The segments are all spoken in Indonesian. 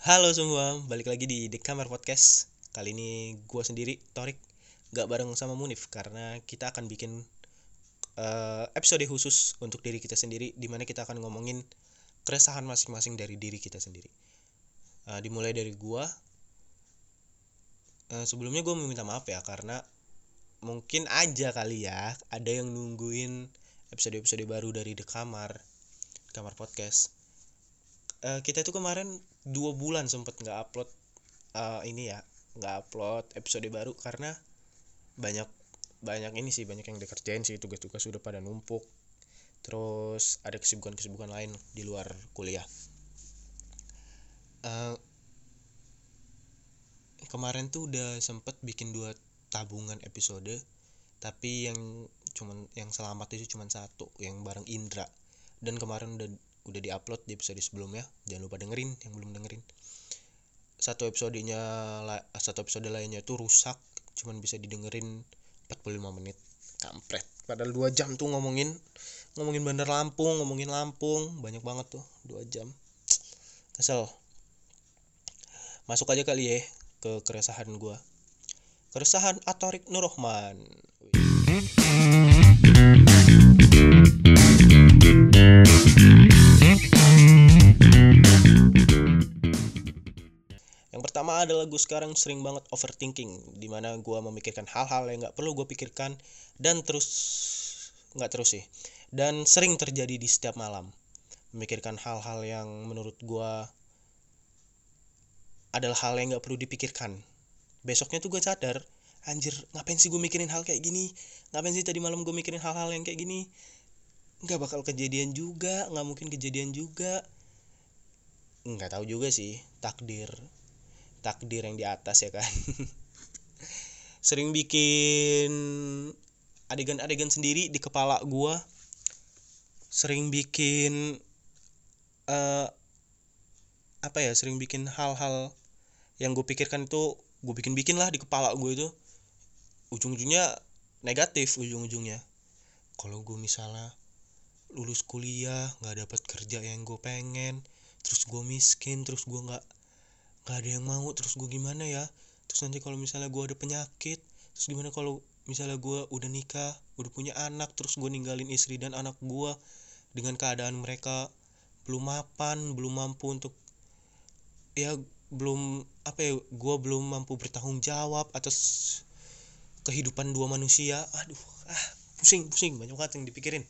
Halo semua, balik lagi di The Kamar Podcast. Kali ini gue sendiri, Torik, gak bareng sama Munif karena kita akan bikin uh, episode khusus untuk diri kita sendiri, di mana kita akan ngomongin keresahan masing-masing dari diri kita sendiri. Uh, dimulai dari gue. Uh, sebelumnya gue meminta maaf ya karena mungkin aja kali ya ada yang nungguin episode-episode baru dari The Kamar, Kamar Podcast. Uh, kita itu kemarin dua bulan sempet nggak upload uh, ini ya nggak upload episode baru karena banyak banyak ini sih banyak yang dikerjain sih tugas-tugas sudah pada numpuk. Terus ada kesibukan-kesibukan lain di luar kuliah. Uh, kemarin tuh udah sempet bikin dua tabungan episode tapi yang cuman yang selamat itu cuman satu yang bareng Indra. Dan kemarin udah udah diupload di episode sebelumnya. Jangan lupa dengerin yang belum dengerin. Satu episodenya satu episode lainnya tuh rusak cuman bisa didengerin 45 menit. Kampret. Padahal dua jam tuh ngomongin ngomongin Bandar Lampung ngomongin Lampung. Banyak banget tuh dua jam. Kesel. Masuk aja kali ya ke keresahan gua. Keresahan Atorik Nurrohman pertama adalah gue sekarang sering banget overthinking, di mana gue memikirkan hal-hal yang nggak perlu gue pikirkan dan terus nggak terus sih, dan sering terjadi di setiap malam. Memikirkan hal-hal yang menurut gue adalah hal yang nggak perlu dipikirkan. Besoknya tuh gue sadar, anjir ngapain sih gue mikirin hal kayak gini? Ngapain sih tadi malam gue mikirin hal-hal yang kayak gini? Nggak bakal kejadian juga, nggak mungkin kejadian juga. Nggak tahu juga sih, takdir takdir yang di atas ya kan? Sering bikin adegan-adegan sendiri di kepala gua. Sering bikin uh, apa ya sering bikin hal-hal yang gue pikirkan itu gue bikin-bikin lah di kepala gue itu. Ujung-ujungnya negatif ujung-ujungnya. Kalau gue misalnya lulus kuliah nggak dapat kerja yang gue pengen terus gue miskin terus gue nggak gak ada yang mau terus gue gimana ya? Terus nanti kalau misalnya gue ada penyakit terus gimana kalau misalnya gue udah nikah udah punya anak terus gue ninggalin istri dan anak gue dengan keadaan mereka belum mapan belum mampu untuk ya belum apa ya gue belum mampu bertanggung jawab atas kehidupan dua manusia. Aduh ah pusing pusing. Banyak banget yang dipikirin.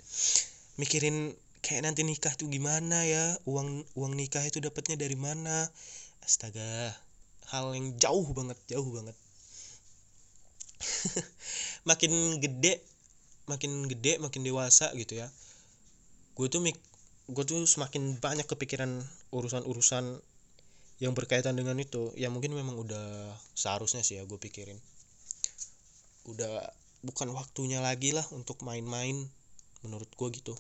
Mikirin kayak nanti nikah tuh gimana ya? Uang uang nikah itu dapatnya dari mana astaga hal yang jauh banget jauh banget. Makin gede makin gede makin dewasa gitu ya. Gue tuh mik gue tuh semakin banyak kepikiran urusan-urusan yang berkaitan dengan itu. Ya mungkin memang udah seharusnya sih ya gue pikirin. Udah bukan waktunya lagi lah untuk main-main menurut gue gitu.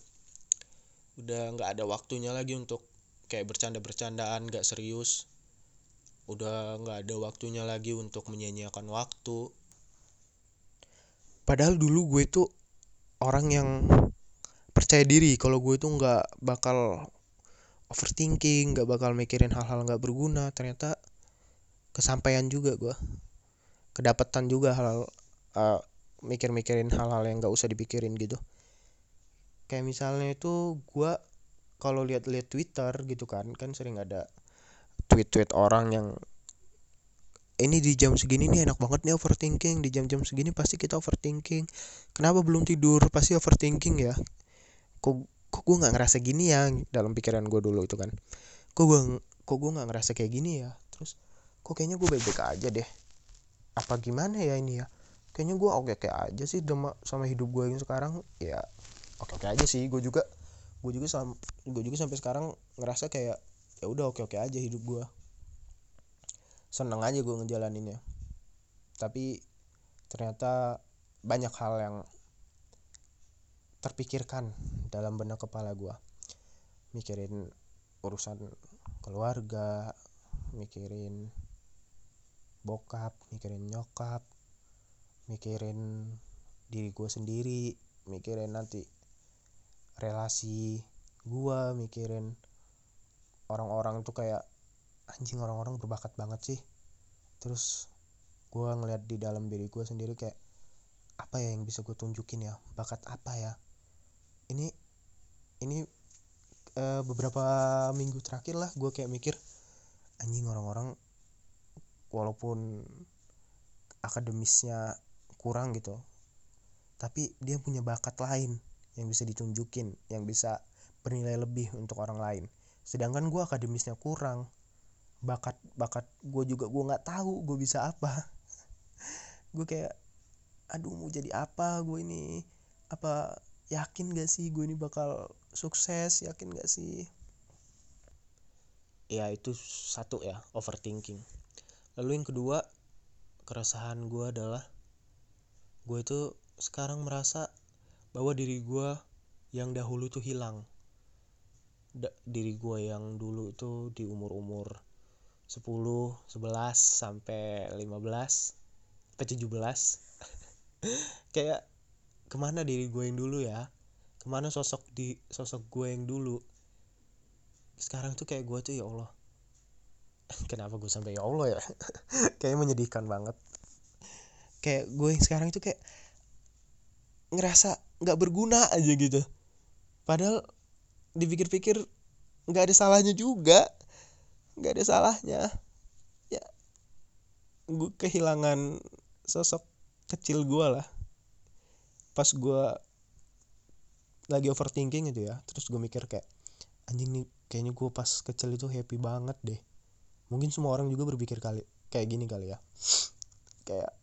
Udah nggak ada waktunya lagi untuk kayak bercanda-bercandaan gak serius udah nggak ada waktunya lagi untuk menyanyiakan waktu. Padahal dulu gue tuh orang yang percaya diri kalau gue tuh nggak bakal overthinking nggak bakal mikirin hal-hal nggak berguna. Ternyata kesampaian juga gue kedapatan juga hal uh, mikir-mikirin hal-hal yang nggak usah dipikirin gitu. Kayak misalnya itu gue kalau lihat-lihat Twitter gitu kan kan sering ada tweet-tweet orang yang ini di jam segini nih enak banget nih overthinking di jam-jam segini pasti kita overthinking. Kenapa belum tidur? Pasti overthinking ya. Kok kok gue nggak ngerasa gini ya dalam pikiran gue dulu itu kan. Kok gue kok gue nggak ngerasa kayak gini ya? Terus kok kayaknya gue baik-baik aja deh. Apa gimana ya ini ya? Kayaknya gue oke oke aja sih sama sama hidup gue yang sekarang. Ya oke oke aja sih. Gue juga gue juga sam gue juga sampai sekarang ngerasa kayak ya udah oke oke aja hidup gue seneng aja gue ngejalaninnya. Tapi ternyata banyak hal yang terpikirkan dalam benak kepala gue mikirin urusan keluarga mikirin bokap mikirin nyokap mikirin diri gue sendiri mikirin nanti relasi gue mikirin orang-orang tuh kayak anjing orang-orang berbakat banget sih. Terus gue ngeliat di dalam diri gue sendiri kayak apa ya yang bisa gue tunjukin ya? Bakat apa ya? Ini ini uh, beberapa minggu terakhir lah gue kayak mikir anjing orang-orang walaupun akademisnya kurang gitu tapi dia punya bakat lain yang bisa ditunjukin yang bisa bernilai lebih untuk orang lain sedangkan gue akademisnya kurang. Bakat bakat gue juga gue nggak tahu gue bisa apa. Gue kayak aduh mau jadi apa gue ini? Apa yakin gak sih gue ini bakal sukses? Yakin gak sih? Ya itu satu ya overthinking. Lalu yang kedua keresahan gue adalah gue itu sekarang merasa bahwa diri gue yang dahulu itu hilang da diri gue yang dulu itu di umur-umur 10, 11 sampai 15 sampai 17 kayak ke mana diri gue yang dulu ya? Ke mana sosok di sosok gue yang dulu? Sekarang tuh kayak gue tuh ya Allah. Kenapa gue sampai ya Allah ya? Kayak menyedihkan banget. Kayak gue yang sekarang itu kayak ngerasa nggak berguna aja gitu. Padahal dipikir-pikir nggak ada salahnya juga. Nggak ada salahnya. Ya gue kehilangan sosok kecil gue lah. Pas gue lagi overthinking gitu ya terus gue mikir kayak anjing nih kayaknya gue pas kecil itu happy banget deh. Mungkin semua orang juga berpikir kali kayak gini kali ya. Kayak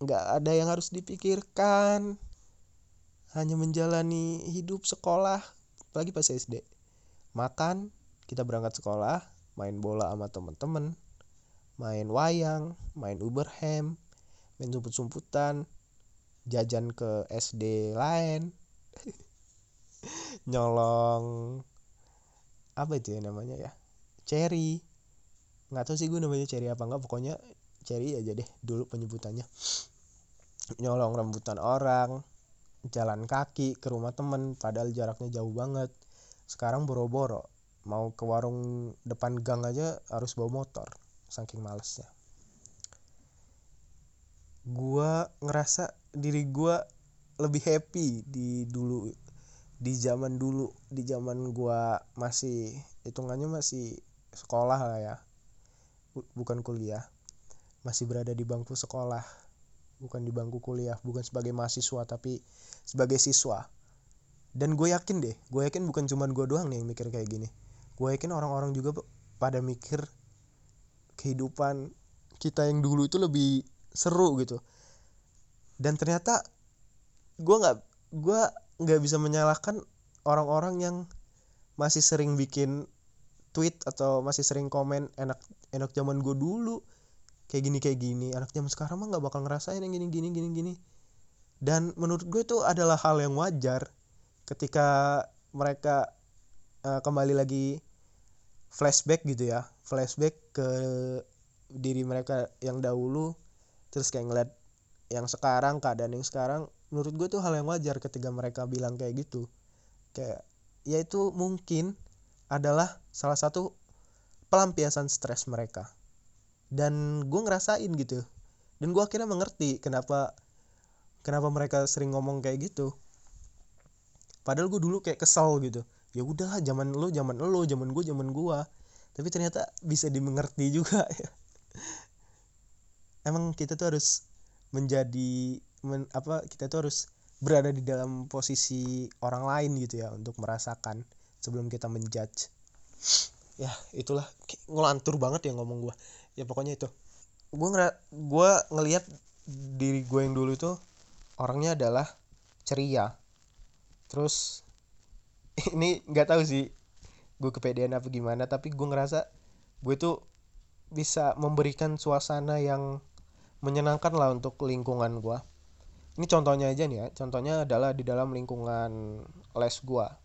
nggak ada yang harus dipikirkan. Hanya menjalani hidup sekolah apalagi pas SD makan kita berangkat sekolah main bola sama temen-temen main wayang main uber ham main sumput-sumputan jajan ke SD lain nyolong apa itu ya namanya ya cherry. Nggak tahu sih gue namanya cherry apa enggak pokoknya cherry aja deh dulu penyebutannya. Nyolong rambutan orang jalan kaki ke rumah temen padahal jaraknya jauh banget. Sekarang boro-boro mau ke warung depan gang aja harus bawa motor saking malesnya. Gua ngerasa diri gua lebih happy di dulu di zaman dulu di zaman gua masih hitungannya masih sekolah lah ya. Bukan kuliah masih berada di bangku sekolah bukan di bangku kuliah bukan sebagai mahasiswa tapi sebagai siswa. Dan gue yakin deh gue yakin bukan cuma gue doang nih yang mikir kayak gini. Gue yakin orang-orang juga pada mikir kehidupan kita yang dulu itu lebih seru gitu. Dan ternyata gue nggak gue nggak bisa menyalahkan orang-orang yang masih sering bikin tweet atau masih sering komen enak enak zaman gue dulu kayak gini kayak gini. Anak zaman sekarang mah nggak bakal ngerasain yang gini gini gini gini. Dan menurut gue itu adalah hal yang wajar ketika mereka uh, kembali lagi flashback gitu ya. Flashback ke diri mereka yang dahulu terus kayak ngeliat yang sekarang keadaan yang sekarang. Menurut gue tuh hal yang wajar ketika mereka bilang kayak gitu. Kayak ya itu mungkin adalah salah satu pelampiasan stres mereka dan gue ngerasain gitu. Dan gue akhirnya mengerti kenapa kenapa mereka sering ngomong kayak gitu. Padahal gue dulu kayak kesel gitu. Ya udahlah zaman lo zaman lo zaman gue zaman gue tapi ternyata bisa dimengerti juga ya. Emang kita tuh harus menjadi men, apa kita tuh harus berada di dalam posisi orang lain gitu ya untuk merasakan sebelum kita menjudge. Ya itulah. Ngelantur banget ya ngomong gue ya pokoknya itu. Gue ngera gue ngelihat diri gue yang dulu itu orangnya adalah ceria. Terus ini nggak tahu sih gue kepedean apa gimana tapi gue ngerasa gue tuh bisa memberikan suasana yang menyenangkan lah untuk lingkungan gue ini contohnya aja nih ya contohnya adalah di dalam lingkungan les gua.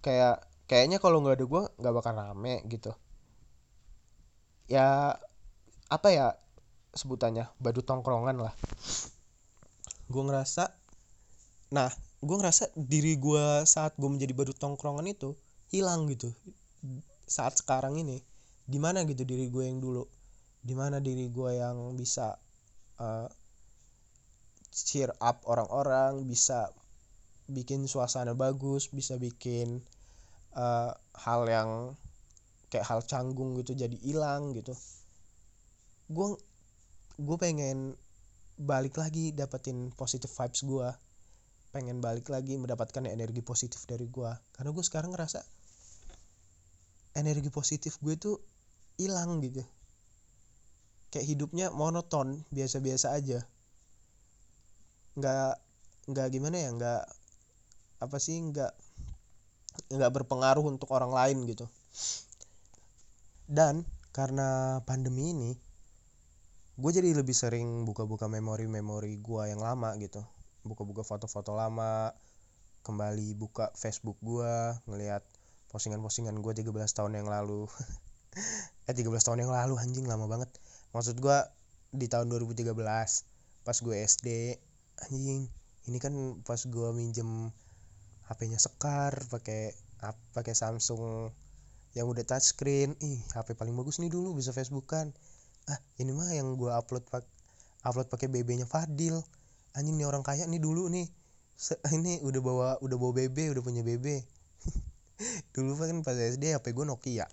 Kayak kayaknya kalau nggak ada gua nggak bakal rame gitu ya apa ya sebutannya? Badut tongkrongan lah. Gue ngerasa nah gue ngerasa diri gue saat gue menjadi badut tongkrongan itu hilang gitu. Saat sekarang ini di mana gitu diri gue yang dulu? Di mana diri gue yang bisa uh, cheer up orang-orang bisa bikin suasana bagus bisa bikin uh, hal yang kayak hal canggung gitu jadi hilang gitu. Gue gue pengen balik lagi dapetin positive vibes gue pengen balik lagi mendapatkan energi positif dari gue karena gue sekarang ngerasa energi positif gue tuh hilang gitu. Kayak hidupnya monoton biasa-biasa aja. Nggak nggak gimana ya nggak apa sih nggak nggak berpengaruh untuk orang lain gitu dan karena pandemi ini gue jadi lebih sering buka-buka memori-memori gue yang lama gitu. Buka-buka foto-foto lama kembali buka Facebook gue ngelihat postingan-postingan gue 13 tahun yang lalu. Eh 13 tahun yang lalu anjing lama banget. Maksud gue di tahun 2013 pas gue SD anjing ini kan pas gue minjem HP-nya Sekar pakai pakai Samsung yang udah touchscreen ih HP paling bagus nih dulu bisa Facebook kan ah ini mah yang gue upload pak upload pakai BB-nya Fadil. Anjing nih orang kaya nih dulu nih. Se ini udah bawa udah bawa BB udah punya BB dulu kan pas SD HP gue Nokia.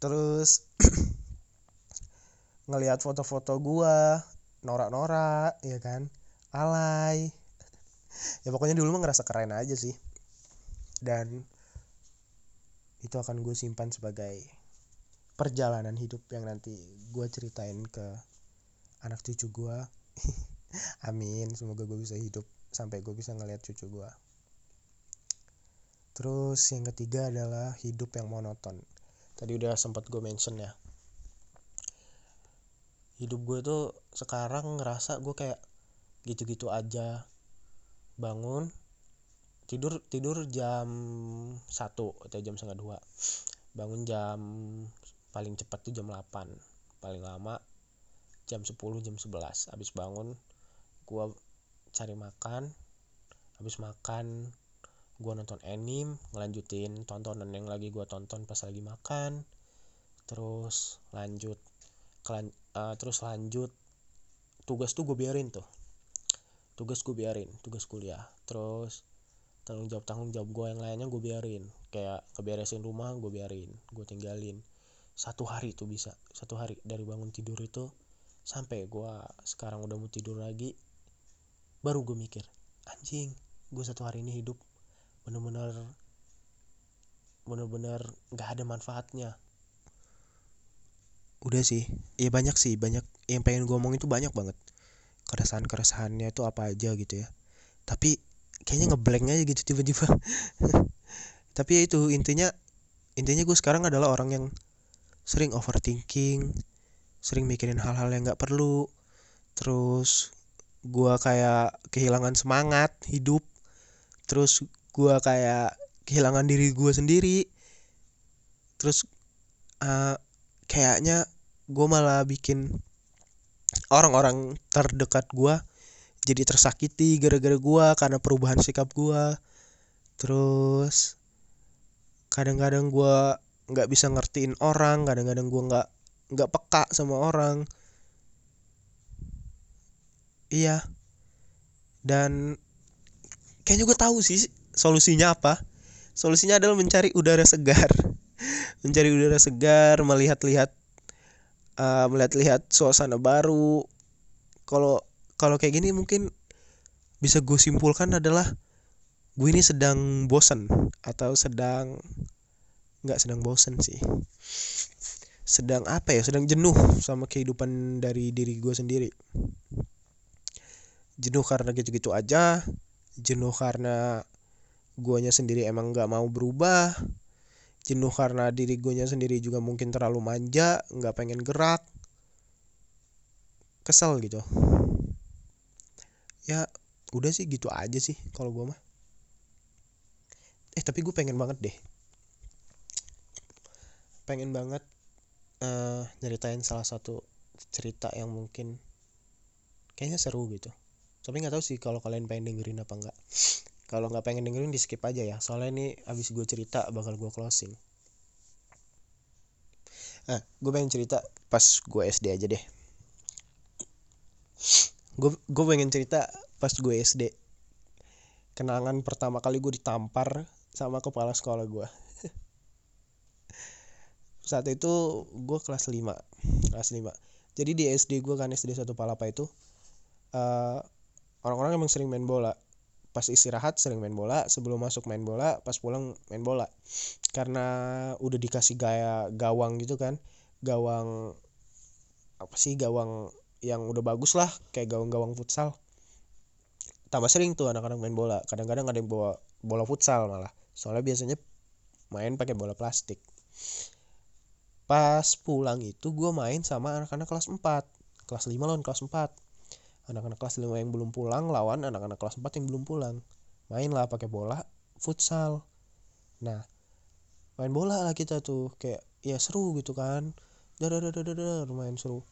Terus ngelihat foto-foto gua norak-norak ya kan? Alay. Ya pokoknya dulu mah ngerasa keren aja sih. Dan itu akan gue simpan sebagai perjalanan hidup yang nanti gue ceritain ke anak cucu gue amin semoga gue bisa hidup sampai gue bisa ngeliat cucu gue terus yang ketiga adalah hidup yang monoton. Tadi udah sempat gue mention ya. Hidup gue tuh sekarang ngerasa gue kayak gitu-gitu aja. Bangun tidur tidur jam satu atau jam setengah dua. Bangun jam paling cepat tuh jam 8 paling lama jam 10 jam 11 habis bangun gue cari makan. Habis makan gue nonton anime ngelanjutin tontonan yang lagi gue tonton pas lagi makan. Terus lanjut kelan uh, terus lanjut tugas tuh gue biarin tuh. Tugas gue biarin tugas kuliah. Terus tanggung jawab tanggung jawab gue yang lainnya gue biarin. Kayak keberesin rumah gue biarin gue tinggalin. Satu hari tuh bisa satu hari dari bangun tidur itu sampai gue sekarang udah mau tidur lagi baru gue mikir anjing gue satu hari ini hidup bener-bener bener-bener nggak ada manfaatnya. Udah sih ya banyak sih banyak yang pengen gue ngomong itu banyak banget. Keresahan keresahannya itu apa aja gitu ya. Tapi kayaknya ngeblank aja gitu tiba-tiba. Tapi ya itu intinya intinya gue sekarang adalah orang yang sering overthinking sering mikirin hal-hal yang nggak perlu. Terus gue kayak kehilangan semangat hidup. Terus gue kayak kehilangan diri gue sendiri. Terus uh, kayaknya gue malah bikin orang-orang terdekat gue jadi tersakiti gara-gara gue karena perubahan sikap gue terus kadang-kadang gue nggak bisa ngertiin orang kadang-kadang gue nggak nggak peka sama orang. Iya. Dan kayaknya gue tahu sih solusinya apa. Solusinya adalah mencari udara segar. Mencari udara segar melihat-lihat uh, melihat-lihat suasana baru. Kalau kalau kayak gini mungkin bisa gue simpulkan adalah gue ini sedang bosan atau sedang nggak sedang bosan sih. Sedang apa ya? Sedang jenuh sama kehidupan dari diri gue sendiri. Jenuh karena gitu-gitu aja jenuh karena guanya sendiri emang nggak mau berubah jenuh karena diri gue sendiri juga mungkin terlalu manja nggak pengen gerak. Kesel gitu ya udah sih gitu aja sih kalau gue mah. Eh tapi gue pengen banget deh. Pengen banget uh, nyeritain salah satu cerita yang mungkin kayaknya seru gitu. Tapi nggak tahu sih kalau kalian pengen dengerin apa enggak kalau nggak pengen dengerin di skip aja ya. Soalnya ini abis gue cerita bakal gue closing. Nah, gue pengen cerita pas gue SD aja deh. Gue gue pengen cerita pas gue SD. Kenangan pertama kali gue ditampar sama kepala sekolah gue. Saat itu gue kelas 5 Kelas 5 Jadi di SD gue kan SD 1 Palapa itu orang Orang-orang emang sering main bola Pas istirahat sering main bola Sebelum masuk main bola Pas pulang main bola Karena udah dikasih gaya gawang gitu kan Gawang Apa sih gawang yang udah bagus lah Kayak gawang-gawang futsal. Tambah sering tuh anak-anak main bola. Kadang-kadang ada yang bawa bola futsal malah. Soalnya biasanya main pakai bola plastik. Pas pulang itu gue main sama anak-anak kelas 4 kelas 5 lawan kelas 4 anak-anak kelas 5 yang belum pulang lawan anak-anak kelas 4 yang belum pulang. Main lah pakai bola futsal. Nah main bola lah kita tuh. Kayak ya seru gitu kan. Dar main seru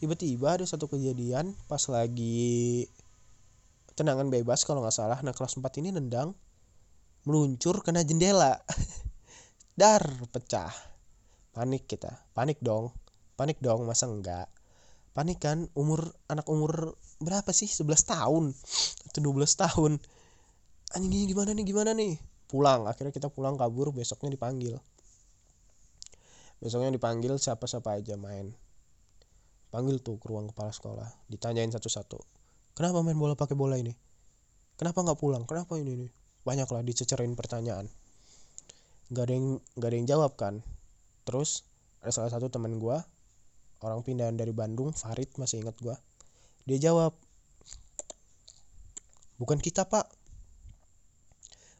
tiba-tiba ada satu kejadian pas lagi tenangan bebas kalau nggak salah. Nah kelas 4 ini nendang meluncur kena jendela. Dar pecah. Panik kita. Panik dong. Panik dong masa enggak panik kan umur anak umur berapa sih? 11 tahun atau 12 tahun. Anjing ini gimana nih? Gimana nih? Pulang. Akhirnya kita pulang kabur besoknya dipanggil. Besoknya dipanggil siapa-siapa aja main panggil tuh ke ruang kepala sekolah ditanyain satu-satu kenapa main bola pakai bola ini? Kenapa nggak pulang? Kenapa ini nih banyak lah dicecerin pertanyaan. Nggak ada yang nggak ada yang jawab kan? Terus ada salah satu teman gue orang pindahan dari Bandung Farid masih ingat gue dia jawab bukan kita pak.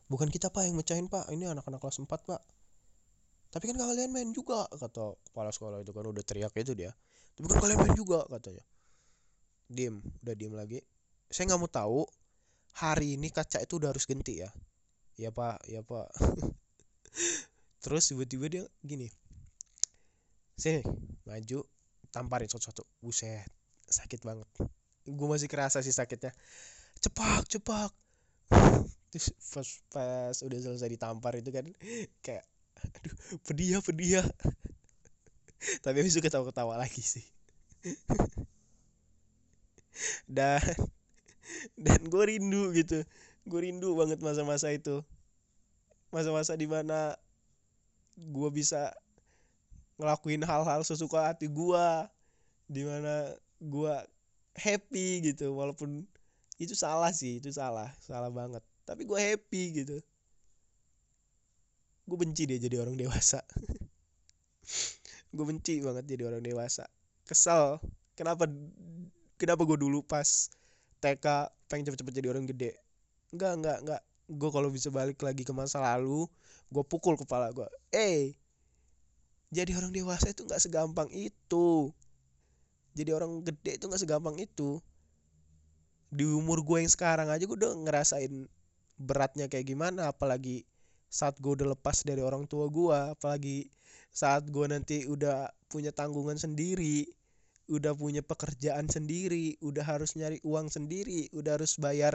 Bukan kita pak yang mecahin pak. Ini anak-anak kelas 4 pak. Tapi kan kalian main juga kata kepala sekolah itu kan udah teriak itu dia tapi kan kalian main juga katanya. Diem udah diem lagi. Saya nggak mau tahu hari ini kaca itu udah harus ganti ya? Ya pak. Ya pak. Terus tiba-tiba dia gini. Sini maju tamparin satu-satu. Buset sakit banget. Gue masih kerasa sih sakitnya. Cepak cepak. Terus pas, pas udah selesai ditampar itu kan kayak aduh pedih ya pedih ya tapi habis itu ketawa-ketawa lagi sih. Dan dan gue rindu gitu. Gue rindu banget masa-masa itu. Masa-masa di mana gue bisa ngelakuin hal-hal sesuka hati gua di mana gua happy gitu. Walaupun itu salah sih itu salah. Salah banget. Tapi gua happy gitu. Gue benci dia jadi orang dewasa gue benci banget jadi orang dewasa. Kesel. Kenapa kenapa gue dulu pas TK pengen cepet-cepet jadi orang gede? Enggak enggak enggak gue kalau bisa balik lagi ke masa lalu gue pukul kepala gue eh jadi orang dewasa itu nggak segampang itu. Jadi orang gede itu nggak segampang itu. Di umur gue yang sekarang aja gue udah ngerasain beratnya kayak gimana apalagi saat gue udah lepas dari orang tua gue apalagi saat gue nanti udah punya tanggungan sendiri udah punya pekerjaan sendiri udah harus nyari uang sendiri udah harus bayar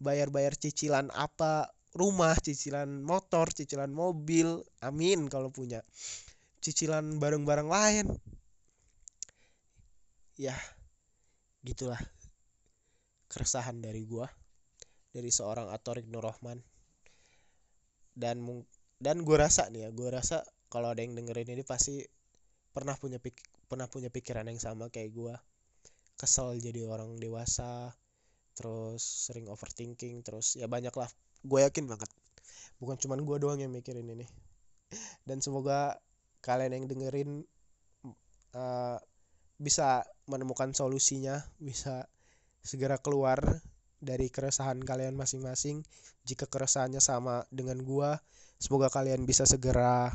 bayar bayar cicilan apa rumah cicilan motor cicilan mobil amin kalau punya. Cicilan barang-barang lain. Ya gitulah keresahan dari gua dari seorang Atorik Nur Rahman dan dan gue rasa nih ya gue rasa kalau ada yang dengerin ini pasti pernah punya pik pernah punya pikiran yang sama kayak gue kesel jadi orang dewasa terus sering overthinking terus ya banyak lah gue yakin banget. Bukan cuman gue doang yang mikirin ini. Dan semoga kalian yang dengerin uh, bisa menemukan solusinya bisa segera keluar dari keresahan kalian masing-masing. Jika keresahannya sama dengan gua semoga kalian bisa segera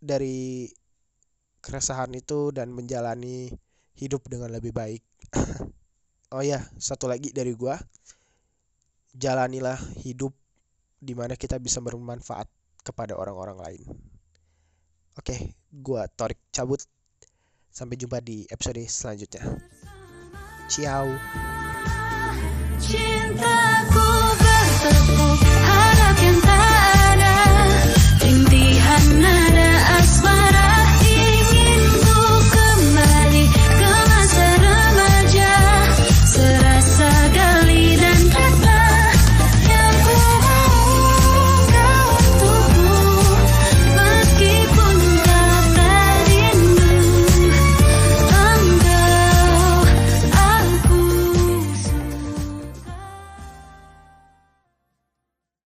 dari keresahan itu dan menjalani hidup dengan lebih baik oh ya satu lagi dari gua jalanilah hidup di mana kita bisa bermanfaat kepada orang-orang lain Oke, gua Torik cabut. Sampai jumpa di episode selanjutnya. Ciao. Cintaku bertepuk harap yang tak